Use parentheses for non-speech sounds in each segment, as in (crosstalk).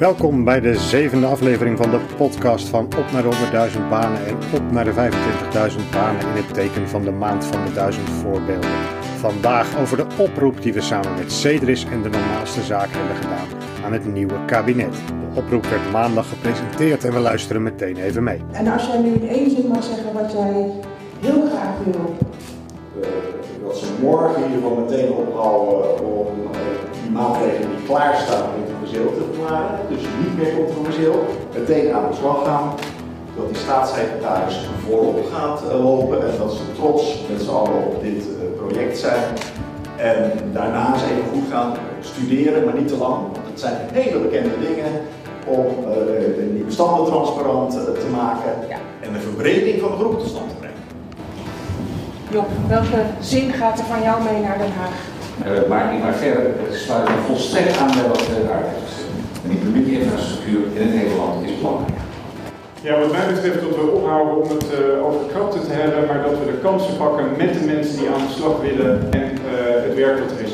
Welkom bij de zevende aflevering van de podcast van Op naar de 100.000 banen en Op naar de 25.000 banen in het teken van de maand van de duizend voorbeelden. Vandaag over de oproep die we samen met Cedris en de normaalste zaken hebben gedaan aan het nieuwe kabinet. De oproep werd maandag gepresenteerd en we luisteren meteen even mee. En als jij nu in één zin mag zeggen wat jij heel graag wil. Uh, dat ze morgen in ieder geval meteen ophouden om uh, die maatregelen die klaarstaan te verklaren, dus niet meer controversieel, meteen aan de slag gaan. Dat die staatssecretaris voorop gaat uh, lopen en dat ze trots met z'n allen op dit project zijn. En daarna eens even goed gaan studeren, maar niet te lang, want het zijn hele bekende dingen om die bestanden transparant te maken en de verbreding van de groep tot stand te brengen. Job, welke zin gaat er van jou mee naar Den Haag? Uh, maar ik maar verder sluit me volstrekt aan bij wat uh, daar is. En die publieke infrastructuur in Nederland is belangrijk. Ja, wat mij betreft dat we ophouden om het uh, over krachten te hebben, maar dat we de kansen pakken met de mensen die aan de slag willen en het werk dat er is.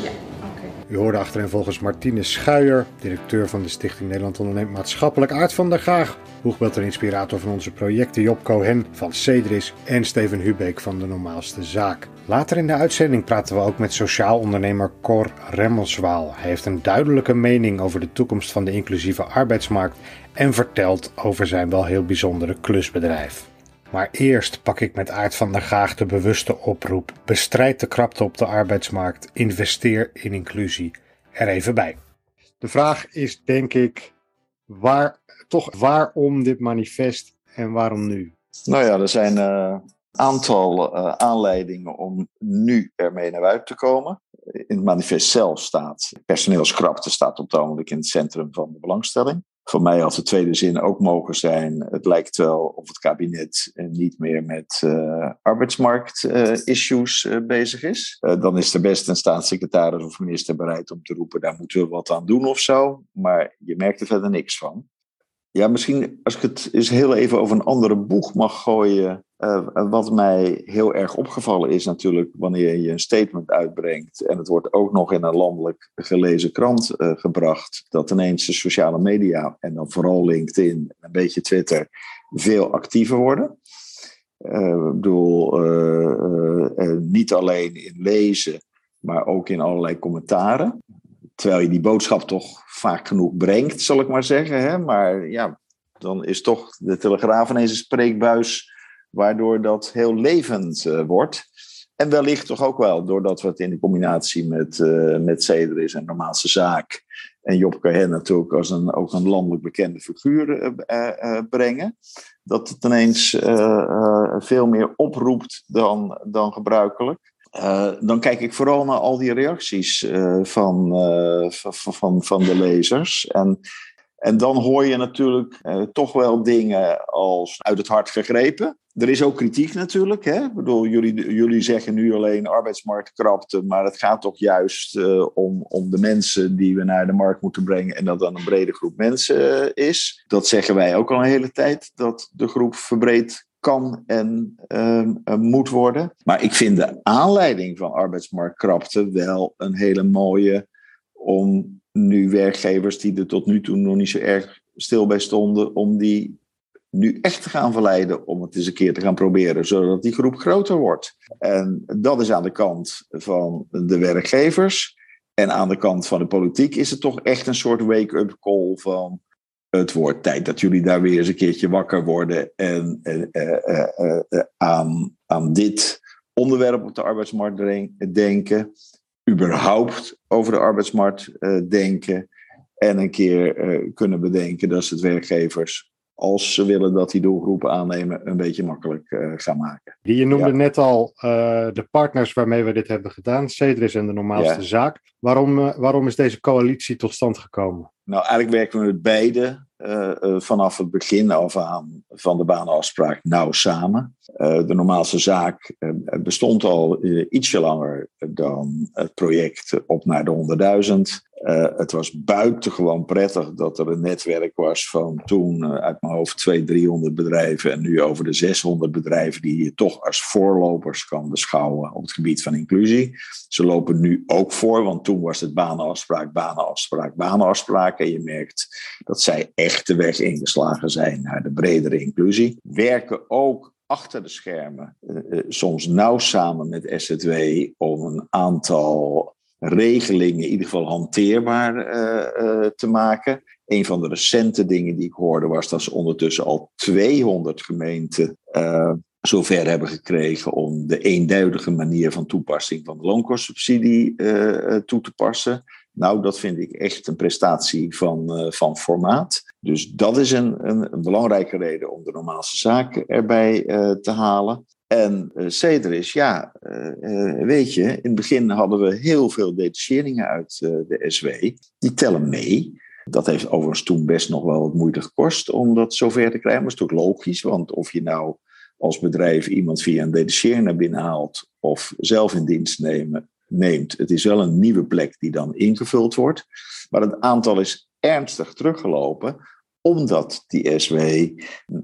U hoorde achterin volgens Martine Schuijer, directeur van de Stichting Nederland Onderneemt Maatschappelijk, Aart van der Graag, boegbeeld en inspirator van onze projecten, Job Cohen van Cedris en Steven Hubeek van de Normaalste Zaak. Later in de uitzending praten we ook met sociaal ondernemer Cor Remmelswaal. Hij heeft een duidelijke mening over de toekomst van de inclusieve arbeidsmarkt en vertelt over zijn wel heel bijzondere klusbedrijf. Maar eerst pak ik met Aard van der Graag de bewuste oproep: bestrijd de krapte op de arbeidsmarkt, investeer in inclusie. Er even bij. De vraag is denk ik, waar, toch waarom dit manifest en waarom nu? Nou ja, er zijn een uh, aantal uh, aanleidingen om nu ermee naar buiten te komen. In het manifest zelf staat, personeelskrapte staat op het ogenblik in het centrum van de belangstelling. Voor mij had de tweede zin ook mogen zijn. Het lijkt wel of het kabinet niet meer met arbeidsmarkt-issues uh, uh, bezig is. dan is er best een staatssecretaris of minister bereid om te roepen: daar moeten we wat aan doen of zo. Maar je merkt er verder niks van. Ja, misschien als ik het eens heel even over een andere boeg mag gooien. Uh, wat mij heel erg opgevallen is natuurlijk wanneer je een statement uitbrengt en het wordt ook nog in een landelijk gelezen krant uh, gebracht, dat ineens de sociale media en dan vooral LinkedIn, een beetje Twitter, veel actiever worden. Uh, ik bedoel, niet alleen in lezen, maar ook in allerlei commentaren. Terwijl je die boodschap toch vaak genoeg brengt, zal ik maar zeggen. Hè? Maar ja, dan is toch de Telegraaf ineens een spreekbuis waardoor dat heel levend uh, wordt. En wellicht toch ook wel, doordat we het in de combinatie met, uh, met Cedris en Normaalse Zaak en Job Cohen natuurlijk als een, ook een landelijk bekende figuur uh, brengen. Dat het ineens veel meer oproept dan, dan gebruikelijk. Uh, dan kijk ik vooral naar al die reacties uh, van, uh, van, van de lezers. En, en dan hoor je natuurlijk toch wel dingen als uit het hart gegrepen. Er is ook kritiek natuurlijk. Hè? Ik jullie, jullie zeggen nu alleen arbeidsmarktkrapte, maar het gaat toch juist om, om de mensen die we naar de markt moeten brengen en dat dan een brede groep mensen is. Dat zeggen wij ook al een hele tijd, dat de groep verbreed kan en uh, moet worden. Maar ik vind de aanleiding van arbeidsmarktkrapte wel een hele mooie om nu werkgevers die er tot nu toe nog niet zo erg stil bij stonden, om die nu echt te gaan verleiden om het eens een keer te gaan proberen, zodat die groep groter wordt. En dat is aan de kant van de werkgevers. En aan de kant van de politiek is het toch echt een soort wake-up call van het wordt tijd dat jullie daar weer eens een keertje wakker worden en uh, uh, aan, aan dit onderwerp op de arbeidsmarkt denken, überhaupt over de arbeidsmarkt denken en een keer kunnen bedenken dat ze het werkgevers als ze willen dat die doelgroepen aannemen, een beetje makkelijk uh, gaan maken. Je noemde ja. net al uh, de partners waarmee we dit hebben gedaan, Cedris en de normaalste ja. zaak. Waarom, uh, waarom is deze coalitie tot stand gekomen? Nou, eigenlijk werken we met beide vanaf het begin af aan van de banenafspraak nauw samen. de normaalste zaak bestond al ietsje langer dan het project op naar de 100.000. Uh, het was buitengewoon prettig dat er een netwerk was van toen uit mijn hoofd 200, 300 bedrijven en nu over de 600 bedrijven die je toch als voorlopers kan beschouwen op het gebied van inclusie. Ze lopen nu ook voor, want toen was het banenafspraak, banenafspraak, banenafspraak. En je merkt dat zij echt de weg ingeslagen zijn naar de bredere inclusie. Werken ook achter de schermen, uh, soms nauw samen met SZW, om een aantal regelingen in ieder geval hanteerbaar uh, te maken. Een van de recente dingen die ik hoorde was dat ze ondertussen al 200 gemeenten zover hebben gekregen om de eenduidige manier van toepassing van de loonkostsubsidie toe te passen. Nou, dat vind ik echt een prestatie van, uh, van formaat. Dus dat is een, een, belangrijke reden om de normaalste zaken erbij uh, te halen. En uh, Cedris, ja, weet je, in het begin hadden we heel veel detacheringen uit de SW. Die tellen mee. Dat heeft overigens toen best nog wel wat moeite gekost om dat zover te krijgen. Maar dat is toch logisch, want of je nou als bedrijf iemand via een detachering naar binnen haalt of zelf in dienst nemen, neemt. Het is wel een nieuwe plek die dan ingevuld wordt. Maar het aantal is ernstig teruggelopen omdat die SW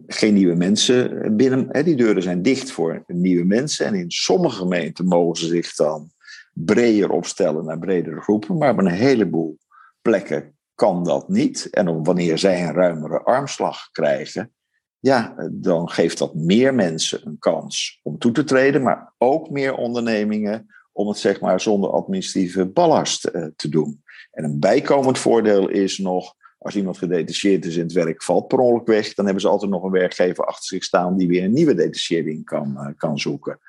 geen nieuwe mensen binnen. Hè, die deuren zijn dicht voor nieuwe mensen. En in sommige gemeenten mogen ze zich dan breder opstellen naar bredere groepen. Maar op een heleboel plekken kan dat niet. En wanneer zij een ruimere armslag krijgen, ja, dan geeft dat meer mensen een kans om toe te treden, maar ook meer ondernemingen om het zeg maar zonder administratieve ballast uh, te doen. En een bijkomend voordeel is nog, als iemand gedetacheerd is in het werk, valt per ongeluk weg, dan hebben ze altijd nog een werkgever achter zich staan die weer een nieuwe detachering kan, uh, kan zoeken.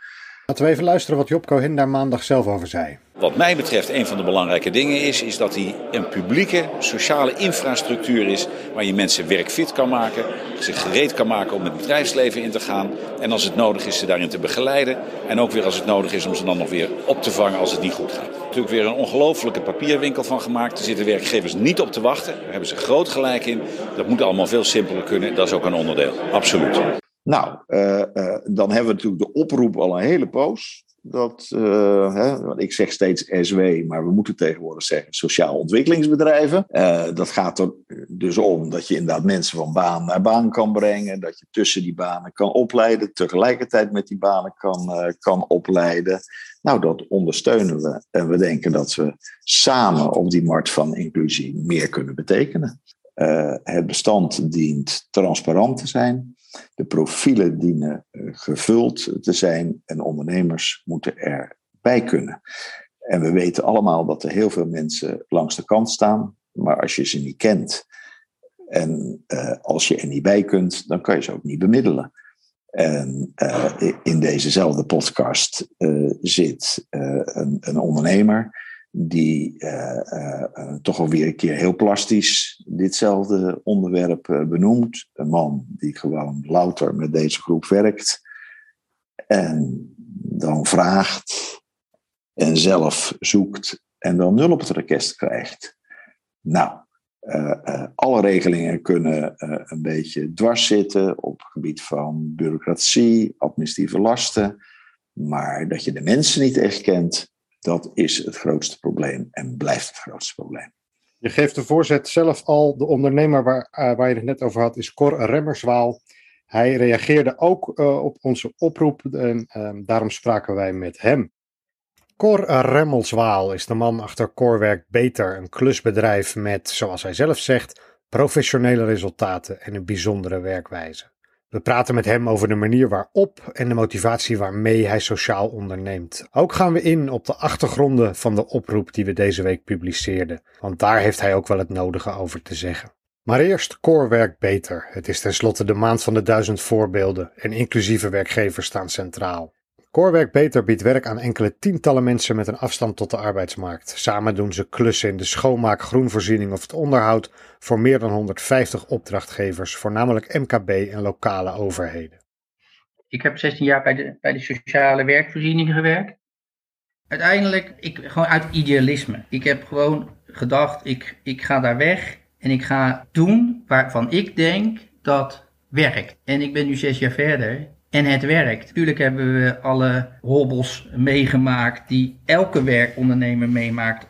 Laten we even luisteren wat Job Cohen daar maandag zelf over zei. Wat mij betreft een van de belangrijke dingen is, is dat hij een publieke sociale infrastructuur is waar je mensen werkfit kan maken, zich gereed kan maken om het bedrijfsleven in te gaan en als het nodig is ze daarin te begeleiden en ook weer als het nodig is om ze dan nog weer op te vangen als het niet goed gaat. Natuurlijk weer een ongelofelijke papierwinkel van gemaakt. Er zitten werkgevers niet op te wachten. Daar hebben ze groot gelijk in. Dat moet allemaal veel simpeler kunnen. Dat is ook een onderdeel. Absoluut. Nou, uh, uh, dan hebben we natuurlijk de oproep al een hele poos. Dat, uh, hè, want ik zeg steeds SW, maar we moeten tegenwoordig zeggen sociaal ontwikkelingsbedrijven. dat gaat er dus om dat je inderdaad mensen van baan naar baan kan brengen. Dat je tussen die banen kan opleiden, tegelijkertijd met die banen kan, kan opleiden. Nou, dat ondersteunen we. En we denken dat we samen op die markt van inclusie meer kunnen betekenen. Het bestand dient transparant te zijn. De profielen dienen eh, gevuld te zijn en ondernemers moeten erbij kunnen. En we weten allemaal dat er heel veel mensen langs de kant staan, maar als je ze niet kent en uh, als je er niet bij kunt, dan kan je ze ook niet bemiddelen. En in dezezelfde podcast zit een, een, ondernemer die uh, uh, toch alweer een keer heel plastisch ditzelfde onderwerp benoemt. Een man die gewoon louter met deze groep werkt en dan vraagt en zelf zoekt en dan nul op het rekest krijgt. Nou, alle regelingen kunnen een beetje dwars zitten op het gebied van bureaucratie, administratieve lasten, maar dat je de mensen niet echt kent, dat is het grootste probleem en blijft het grootste probleem. Je geeft de voorzet zelf al. De ondernemer waar, uh, waar je het net over had is Cor Remmerswaal. Hij reageerde ook uh, op onze oproep en uh, daarom spraken wij met hem. Cor Remmelswaal is de man achter Corwerk Beter, een klusbedrijf met, zoals hij zelf zegt, professionele resultaten en een bijzondere werkwijze. We praten met hem over de manier waarop en de motivatie waarmee hij sociaal onderneemt. Ook gaan we in op de achtergronden van de oproep die we deze week publiceerden, want daar heeft hij ook wel het nodige over te zeggen. Maar eerst Core werkt beter. Het is tenslotte de maand van de duizend voorbeelden en inclusieve werkgevers staan centraal. Corewerk Beter biedt werk aan enkele tientallen mensen met een afstand tot de arbeidsmarkt. Samen doen ze klussen in de schoonmaak, groenvoorziening of het onderhoud voor meer dan 150 opdrachtgevers, voornamelijk MKB en lokale overheden. Ik heb 16 jaar bij de, bij de sociale werkvoorziening gewerkt. Uiteindelijk, ik, gewoon uit idealisme. Ik heb gewoon gedacht, ik, ik ga daar weg en ik ga doen waarvan ik denk dat werkt. En ik ben nu zes jaar verder en het werkt. Natuurlijk hebben we alle hobbels meegemaakt die elke werkondernemer meemaakt.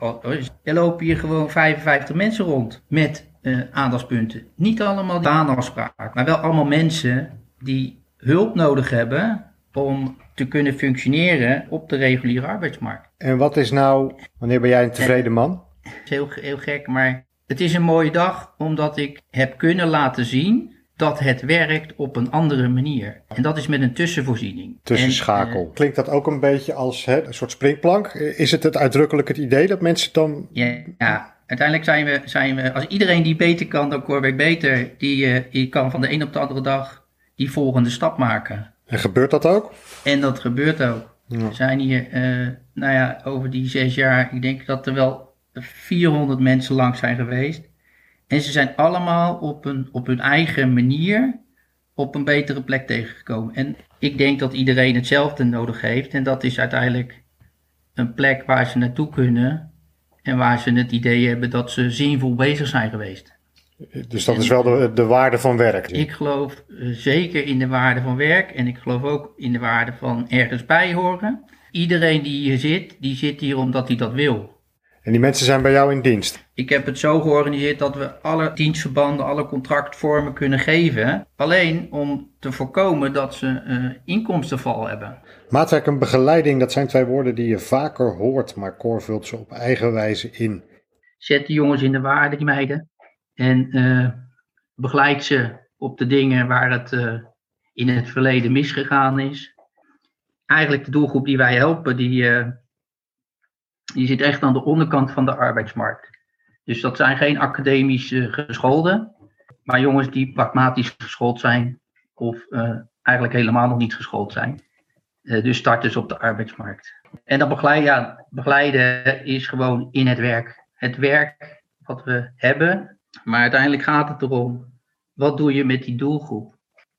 Er lopen hier gewoon 55 mensen rond met uh, aandachtspunten. Niet allemaal baanafspraak, maar wel allemaal mensen die hulp nodig hebben om te kunnen functioneren op de reguliere arbeidsmarkt. En wat is nou, wanneer ben jij een tevreden man? Het is heel, heel gek, maar Het is een mooie dag omdat ik heb kunnen laten zien dat het werkt op een andere manier. En dat is met een tussenvoorziening. Tussenschakel. En, uh, Klinkt dat ook een beetje als hè, een soort springplank? Is het het uitdrukkelijk het idee dat mensen dan... Ja, ja. uiteindelijk zijn we, zijn we... Als iedereen die beter kan dan Corbeck beter... Die, uh, die kan van de een op de andere dag die volgende stap maken. En gebeurt dat ook? En dat gebeurt ook. Ja. We zijn hier, uh, nou ja, over die zes jaar... Ik denk dat er wel 400 mensen lang zijn geweest. En ze zijn allemaal op, een, op hun eigen manier op een betere plek tegengekomen. En ik denk dat iedereen hetzelfde nodig heeft. En dat is uiteindelijk een plek waar ze naartoe kunnen. En waar ze het idee hebben dat ze zinvol bezig zijn geweest. Dus dat en, is wel de, de waarde van werk? Ik geloof zeker in de waarde van werk. En ik geloof ook in de waarde van ergens bij horen. Iedereen die hier zit, die zit hier omdat hij dat wil. En die mensen zijn bij jou in dienst? Ik heb het zo georganiseerd dat we alle dienstverbanden, alle contractvormen kunnen geven. Alleen om te voorkomen dat ze uh, inkomstenval hebben. Maatwerk en begeleiding, dat zijn twee woorden die je vaker hoort, maar Cor vult ze op eigen wijze in. Zet de jongens in de waarde, die meiden. En uh, begeleid ze op de dingen waar het uh, in het verleden misgegaan is. Eigenlijk de doelgroep die wij helpen, die die zit echt aan de onderkant van de arbeidsmarkt. Dus dat zijn geen academisch uh, gescholden, maar jongens die pragmatisch geschoold zijn of uh, eigenlijk helemaal nog niet geschoold zijn. Uh, dus starters op de arbeidsmarkt. En dat begeleiden, ja, begeleiden is gewoon in het werk. Het werk wat we hebben, maar uiteindelijk gaat het erom, wat doe je met die doelgroep?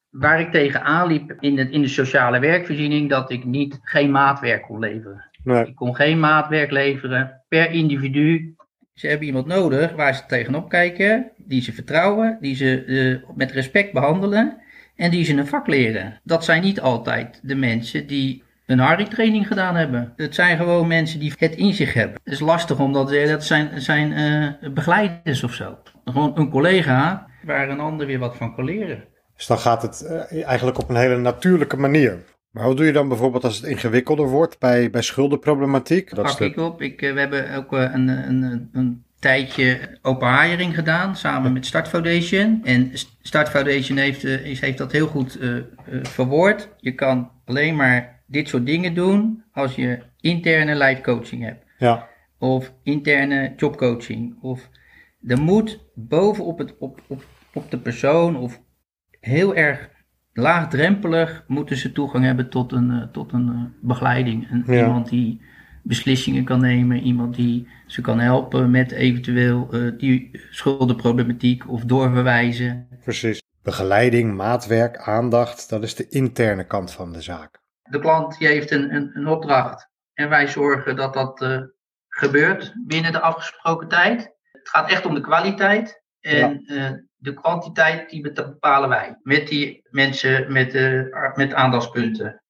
Waar ik tegenaan liep in de, in de sociale werkvoorziening, dat ik niet, geen maatwerk kon leveren. Nee. Ik kon geen maatwerk leveren per individu. Ze hebben iemand nodig waar ze tegenop kijken, die ze vertrouwen, die ze uh, met respect behandelen en die ze een vak leren. Dat zijn niet altijd de mensen die een Harry-training gedaan hebben. Het zijn gewoon mensen die het in zich hebben. Het is lastig omdat dat zijn, zijn uh, begeleiders of zo. Gewoon een collega waar een ander weer wat van kan leren. Dus dan gaat het uh, eigenlijk op een hele natuurlijke manier. Maar wat doe je dan bijvoorbeeld als het ingewikkelder wordt bij, bij schuldenproblematiek? Dat Pak de... ik op. Ik, uh, we hebben ook uh, een, een, een tijdje open hiring gedaan samen met Start Foundation. En Start Foundation heeft, heeft dat heel goed verwoord. Je kan alleen maar dit soort dingen doen als je interne life coaching hebt. Ja. Of interne jobcoaching. Of er moet bovenop het, op, op, op de persoon of heel erg laagdrempelig moeten ze toegang hebben tot een, uh, tot een uh, begeleiding. Ja. Iemand die beslissingen kan nemen, iemand die ze kan helpen met eventueel uh, die schuldenproblematiek of doorverwijzen. Precies. Begeleiding, maatwerk, aandacht, dat is de interne kant van de zaak. De klant die heeft een, een, een opdracht en wij zorgen dat dat gebeurt binnen de afgesproken tijd. Het gaat echt om de kwaliteit. En ja de kwantiteit die bepalen wij. Met die mensen met, uh, met aandachtspunten.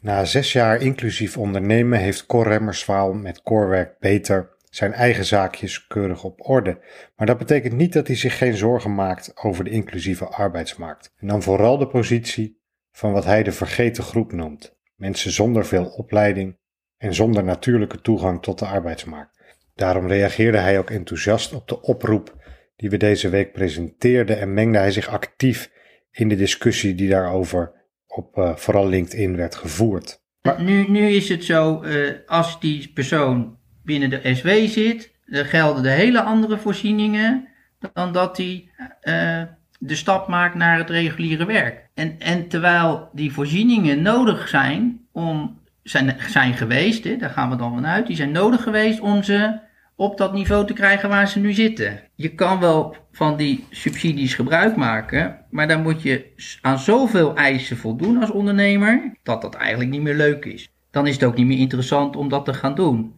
Na zes jaar inclusief ondernemen heeft Cor Remmerswaal met Corwerk Beter zijn eigen zaakjes keurig op orde. Maar dat betekent niet dat hij zich geen zorgen maakt over de inclusieve arbeidsmarkt. En dan vooral de positie van wat hij de vergeten groep noemt. Mensen zonder veel opleiding en zonder natuurlijke toegang tot de arbeidsmarkt. Daarom reageerde hij ook enthousiast op de oproep die we deze week presenteerden en mengde hij zich actief in de discussie die daarover op uh, vooral LinkedIn werd gevoerd. Maar... Nu, nu is het zo, uh, als die persoon binnen de SW zit, dan gelden de hele andere voorzieningen dan dat hij uh, de stap maakt naar het reguliere werk. En, en terwijl die voorzieningen nodig zijn om, zijn, zijn geweest, hè, daar gaan we dan vanuit, die zijn nodig geweest om ze op dat niveau te krijgen waar ze nu zitten. Je kan wel van die subsidies gebruik maken, maar dan moet je aan zoveel eisen voldoen als ondernemer dat dat eigenlijk niet meer leuk is. Dan is het ook niet meer interessant om dat te gaan doen.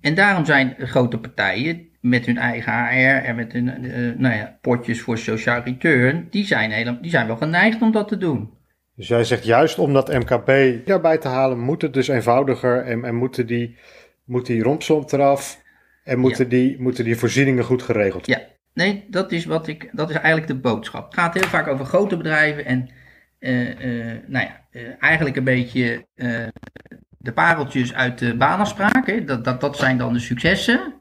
En daarom zijn grote partijen met hun eigen HR en met hun uh, nou ja, potjes voor social return, die zijn, die zijn wel geneigd om dat te doen. Dus jij zegt juist om dat MKB daarbij te halen, moet het dus eenvoudiger en, en moeten die, moet die rompslomp eraf en moeten, ja. die, moeten die voorzieningen goed geregeld worden? Ja, nee, dat is, wat ik, dat is eigenlijk de boodschap. Het gaat heel vaak over grote bedrijven en uh, uh, nou ja, uh, eigenlijk een beetje de pareltjes uit de baanafspraak. Hè? Dat, dat, dat zijn dan de successen.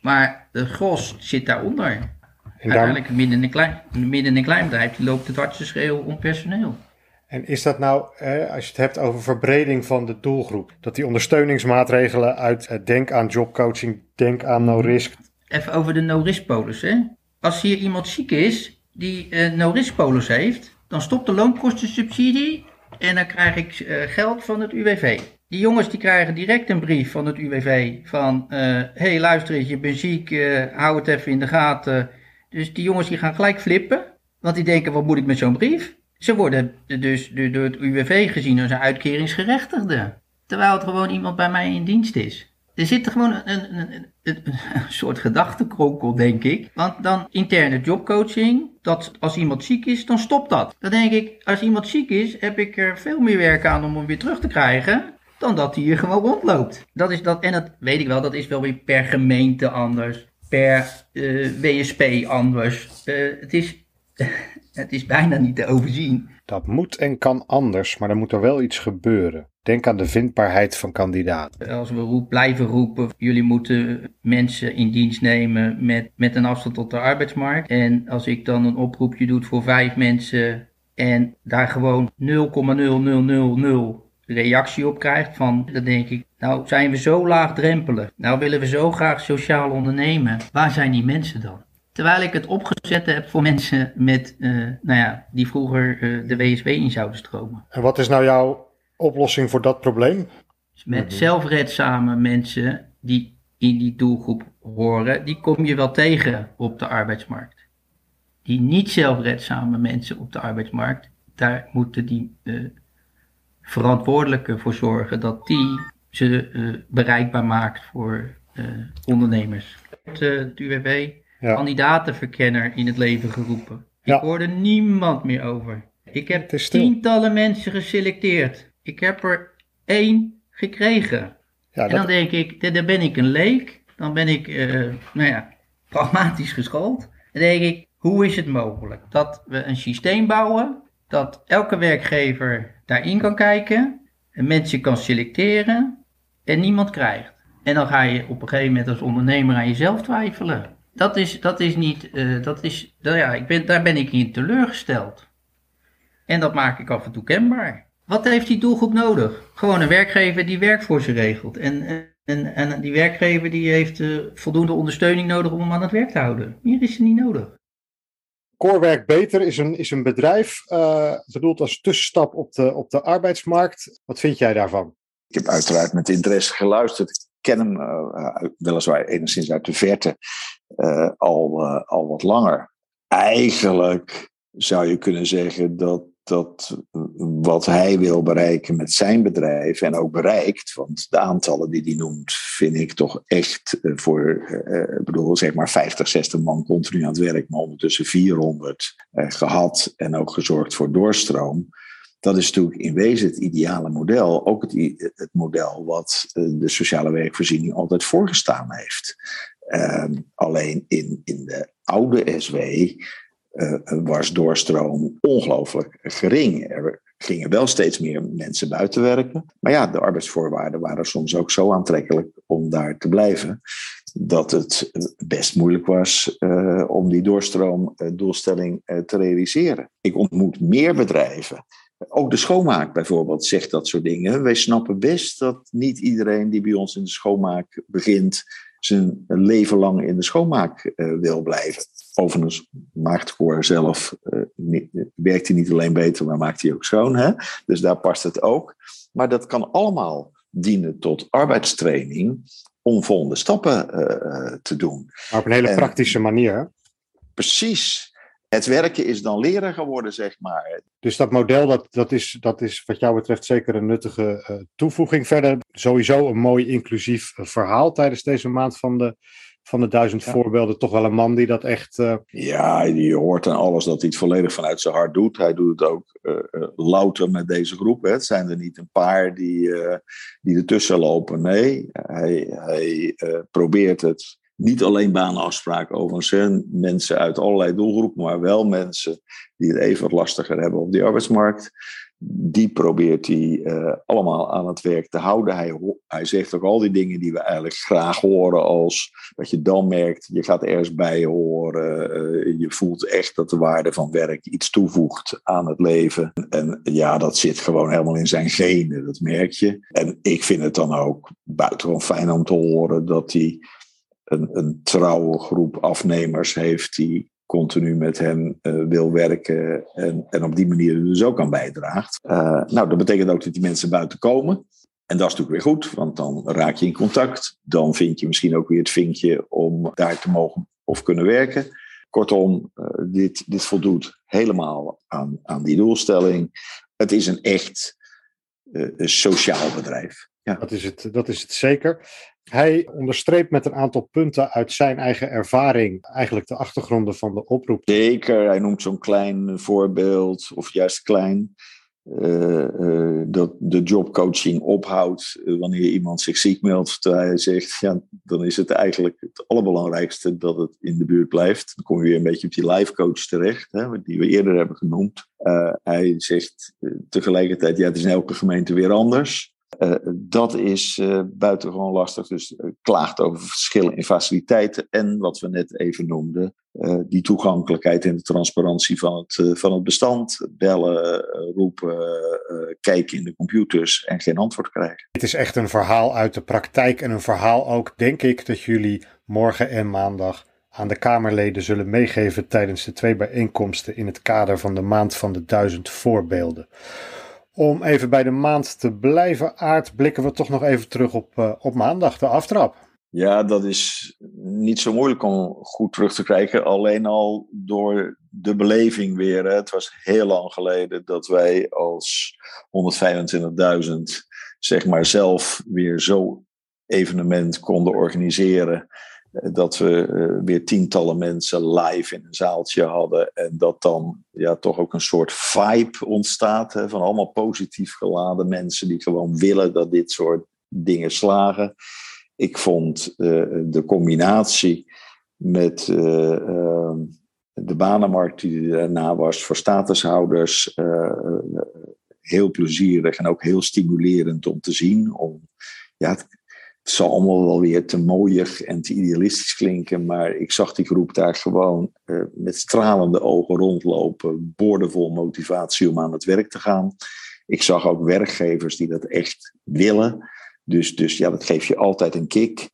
Maar de gros zit daaronder. En daar- Uiteindelijk midden in een klein, midden in een klein bedrijf die loopt het hardste schreeuwen om personeel. En is dat nou, eh, als je het hebt over verbreding van de doelgroep, dat die ondersteuningsmaatregelen uit eh, denk aan jobcoaching, denk aan no risk, Even over de no-risk polis. Hè? Als hier iemand ziek is die een no-risk polis heeft, dan stopt de loonkostensubsidie en dan krijg ik eh, geld van het UWV. Die jongens die krijgen direct een brief van het UWV van, hé hey, luister eens, je bent ziek, eh, hou het even in de gaten. Dus die jongens die gaan gelijk flippen, want die denken, wat moet ik met zo'n brief? Ze worden dus door het UWV gezien als een uitkeringsgerechtigde. Terwijl het gewoon iemand bij mij in dienst is. Er zit er gewoon een, een, een, een, soort gedachtenkronkel, denk ik. Want dan interne jobcoaching, dat als iemand ziek is, dan stopt dat. Dan denk ik, als iemand ziek is, heb ik er veel meer werk aan om hem weer terug te krijgen. Dan dat hij hier gewoon rondloopt. Dat is dat, en dat weet ik wel, dat is wel weer per gemeente anders. Per eh, WSP anders. Eh, het, is, (laughs) het is bijna niet te overzien. dat moet en kan anders, maar dan moet er wel iets gebeuren. Denk aan de vindbaarheid van kandidaten. Als we roep, blijven roepen, jullie moeten mensen in dienst nemen met, met een afstand tot de arbeidsmarkt. En als ik dan een oproepje doe voor vijf mensen en daar gewoon 0,0000 reactie op krijgt van, dan denk ik, nou zijn we zo laagdrempelig. Nou willen we zo graag sociaal ondernemen. Waar zijn die mensen dan? Terwijl ik het opgezet heb voor mensen met, eh, nou ja, die vroeger eh, de WSW in zouden stromen. En wat is nou jouw oplossing voor dat probleem? Met zelfredzame mensen die in die doelgroep horen, die kom je wel tegen op de arbeidsmarkt. Die niet zelfredzame mensen op de arbeidsmarkt, daar moeten die eh, verantwoordelijken voor zorgen dat die ze eh, bereikbaar maakt voor eh, ondernemers. Het, het UWV Ja. kandidatenverkenner in het leven geroepen. Ik Ja. hoorde niemand meer over. Ik heb tientallen mensen geselecteerd. Ik heb er één gekregen. Ja, En dan denk ik, dan dan ben ik een leek. Dan ben ik, eh, nou ja, pragmatisch geschoold. Dan denk ik, hoe is het mogelijk dat we een systeem bouwen dat elke werkgever daarin kan kijken, en mensen kan selecteren en niemand krijgt. En dan ga je op een gegeven moment als ondernemer aan jezelf twijfelen. Dat is, dat is niet, eh, dat is, nou ja, ik ben, daar ben ik in teleurgesteld. En dat maak ik af en toe kenbaar. Wat heeft die doelgroep nodig? Gewoon een werkgever die werk voor ze regelt. En, en, en die werkgever die heeft eh, voldoende ondersteuning nodig om hem aan het werk te houden. Meer is er niet nodig. Corewerk Beter is een, is een bedrijf eh, bedoeld als tussenstap op de, op de arbeidsmarkt. Wat vind jij daarvan? Ik heb uiteraard met interesse geluisterd. Ik ken hem eh, weliswaar enigszins uit de verte eh, al, eh, al wat langer. Eigenlijk zou je kunnen zeggen dat, dat wat hij wil bereiken met zijn bedrijf en ook bereikt, want de aantallen die hij noemt, vind ik toch echt eh, voor, eh, ik bedoel, zeg maar 50, 60 man continu aan het werk, maar ondertussen 400 eh, gehad en ook gezorgd voor doorstroom. Dat is natuurlijk in wezen het ideale model. Ook het, het model wat eh, de sociale werkvoorziening altijd voorgestaan heeft. Ehm, alleen in, in de oude SW eh, was doorstroom ongelooflijk gering. Er gingen wel steeds meer mensen buiten werken. Maar ja, de arbeidsvoorwaarden waren soms ook zo aantrekkelijk om daar te blijven. Dat het best moeilijk was eh, om die doorstroomdoelstelling eh, te realiseren. Ik ontmoet meer bedrijven ook de schoonmaak bijvoorbeeld zegt dat soort dingen. Wij snappen best dat niet iedereen die bij ons in de schoonmaak begint, zijn leven lang in de schoonmaak eh, wil blijven. Overigens maakt Cor zelf, eh, niet- werkt hij niet alleen beter, maar maakt hij ook schoon. Hè? Dus daar past het ook. Maar dat kan allemaal dienen tot arbeidstraining om volgende stappen eh, eh, te doen. Maar op een hele En- praktische manier. Precies. Het werken is dan leren geworden, zeg maar. Dus dat model, dat, dat, is, dat is wat jou betreft zeker een nuttige toevoeging. Verder sowieso een mooi inclusief verhaal tijdens deze maand van de, van de duizend Ja. voorbeelden. Toch wel een man die dat echt... eh, Ja, je hoort aan alles dat hij het volledig vanuit zijn hart doet. Hij doet het ook eh, eh, louter met deze groep. Hè. Het zijn er niet een paar die, eh, die ertussen lopen. Nee, hij, hij eh, probeert het. Niet alleen banenafspraken overigens. hè. Mensen uit allerlei doelgroepen, maar wel mensen die het even wat lastiger hebben op die arbeidsmarkt. Die probeert hij uh, allemaal aan het werk te houden. Hij, hij zegt ook al die dingen die we eigenlijk graag horen, als dat je dan merkt, je gaat ergens bij horen, uh, je voelt echt dat de waarde van werk iets toevoegt aan het leven. En ja, dat zit gewoon helemaal in zijn genen, dat merk je. En ik vind het dan ook buitengewoon fijn om te horen dat hij een, een trouwe groep afnemers heeft die continu met hen uh, wil werken en, en op die manier dus ook aan bijdraagt. Uh, nou, dat betekent ook dat die mensen buiten komen. En dat is natuurlijk weer goed, want dan raak je in contact. Dan vind je misschien ook weer het vinkje om daar te mogen of kunnen werken. Kortom, uh, dit, dit voldoet helemaal aan, aan die doelstelling. Het is een echt sociaal bedrijf. Ja. Dat, is het, dat is het zeker. Hij onderstreept met een aantal punten uit zijn eigen ervaring eigenlijk de achtergronden van de oproep. Zeker, hij noemt zo'n klein voorbeeld, of juist klein, uh, uh, dat de jobcoaching ophoudt wanneer iemand zich ziek meldt. Hij zegt, ja, dan is het eigenlijk het allerbelangrijkste dat het in de buurt blijft. Dan kom je weer een beetje op die life coach terecht, hè, die we eerder hebben genoemd. Uh, hij zegt tegelijkertijd, ja, het is in elke gemeente weer anders. Uh, dat is uh, buitengewoon lastig. Dus uh, klaagt over verschillen in faciliteiten en wat we net even noemden, die toegankelijkheid en de transparantie van het, van het bestand. Bellen, roepen, kijken in de computers en geen antwoord krijgen. Het is echt een verhaal uit de praktijk en een verhaal ook, denk ik, dat jullie morgen en maandag aan de Kamerleden zullen meegeven tijdens de twee bijeenkomsten in het kader van de Maand van de Duizend Voorbeelden. Om even bij de maand te blijven, Aard, blikken we toch nog even terug op, uh, op maandag, de aftrap. Ja, dat is niet zo moeilijk om goed terug te krijgen. Alleen al door de beleving weer. Hè. Het was heel lang geleden dat wij als 125.000 zeg maar zelf weer zo evenement konden organiseren dat we uh, weer tientallen mensen live in een zaaltje hadden. En dat dan ja, toch ook een soort vibe ontstaat hè, van allemaal positief geladen mensen die gewoon willen dat dit soort dingen slagen. Ik vond uh, de combinatie met uh, de banenmarkt die daarna was voor statushouders heel plezierig en ook heel stimulerend om te zien. Om, ja, het zal allemaal wel weer te mooier en te idealistisch klinken, maar ik zag die groep daar gewoon uh, met stralende ogen rondlopen, boordevol motivatie om aan het werk te gaan. Ik zag ook werkgevers die dat echt willen. Dus, dus ja, dat geeft je altijd een kick.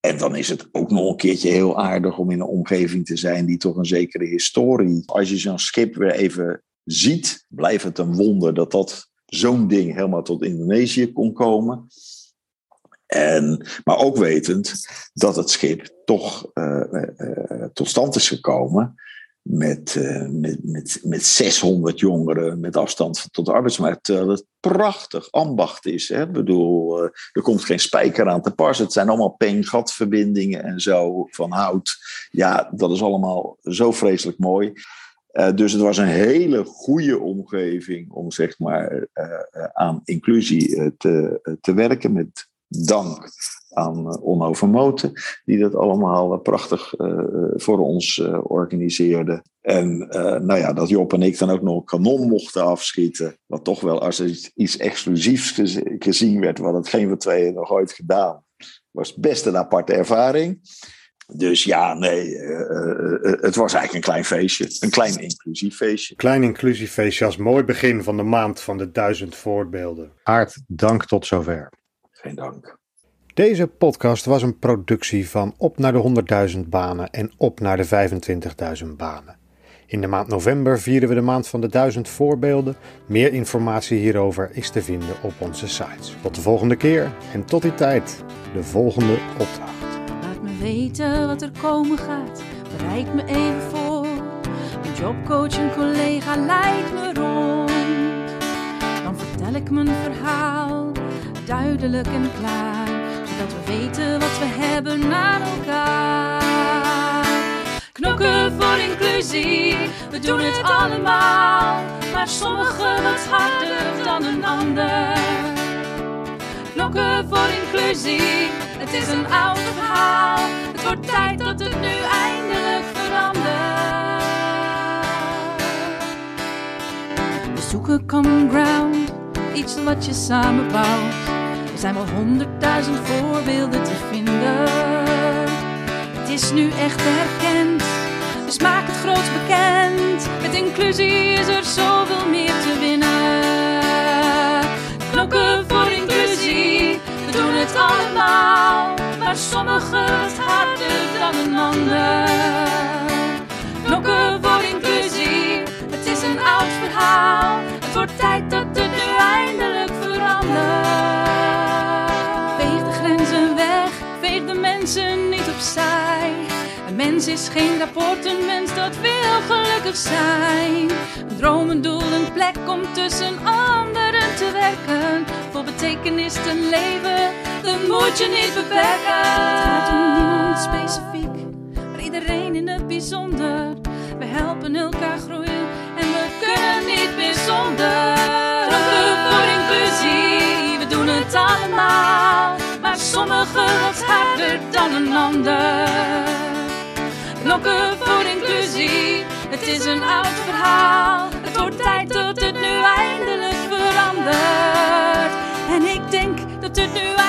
En dan is het ook nog een keertje heel aardig om in een omgeving te zijn die toch een zekere historie. Als je zo'n schip weer even ziet, blijft het een wonder dat dat zo'n ding helemaal tot Indonesië kon komen. En, maar ook wetend dat het schip toch uh, uh, tot stand is gekomen met, met, met, met 600 jongeren met afstand tot de arbeidsmarkt. Terwijl het prachtig ambacht is. Hè? Ik bedoel, er komt geen spijker aan te pas. Het zijn allemaal peengatverbindingen en zo van hout. Ja, dat is allemaal zo vreselijk mooi. dus het was een hele goede omgeving om zeg maar aan inclusie te, te werken met dank aan uh, Onno Vermoten, die dat allemaal uh, prachtig uh, voor ons organiseerde. En nou ja, dat Job en ik dan ook nog een kanon mochten afschieten, wat toch wel als iets, iets exclusiefs gezien werd, wat het geen van tweeën nog ooit gedaan. Was best een aparte ervaring. Dus ja, nee, het was eigenlijk een klein feestje. Een klein inclusief feestje. Klein inclusief feestje als mooi begin van de maand van de duizend voorbeelden. Aard, dank tot zover. Geen dank. Deze podcast was een productie van Op naar de 100.000 banen en Op naar de 25.000 banen. In de maand november vieren we de maand van de 1000 voorbeelden. Meer informatie hierover is te vinden op onze sites. Tot de volgende keer en tot die tijd de volgende opdracht. Laat me weten wat er komen gaat. Bereik me even voor. Mijn jobcoach en collega leidt me rond. Dan vertel ik mijn verhaal duidelijk en klaar, zodat we weten wat we hebben aan elkaar. Knokken voor inclusie, we doen het allemaal, maar sommigen wat harder dan een ander. Knokken voor inclusie, het is een oud verhaal, het wordt tijd dat het nu eindelijk verandert. zoeken common ground, iets wat je samenbouwt. Er zijn wel honderdduizend voorbeelden te vinden. Het is nu echt erkend, dus maak het groots bekend. Met inclusie is er zoveel meer te winnen. Knokken voor inclusie, we doen het allemaal. Maar sommigen het harder dan een ander. Knokken voor inclusie, het is een oud verhaal. Het wordt tijd dat het nu eindelijk verandert. Mens is geen rapport, een mens dat wil gelukkig zijn. Een droom, een doel, een plek om tussen anderen te werken. Voor betekenis te leven, dat moet je niet beperken. Het gaat om niemand specifiek, maar iedereen in het bijzonder. We helpen elkaar groeien en we kunnen niet meer zonder. Voor inclusie, we doen het allemaal. Maar sommigen wat harder dan een ander. Knokken voor inclusie, het is een oud verhaal. Het wordt tijd dat het nu eindelijk verandert. En ik denk dat het nu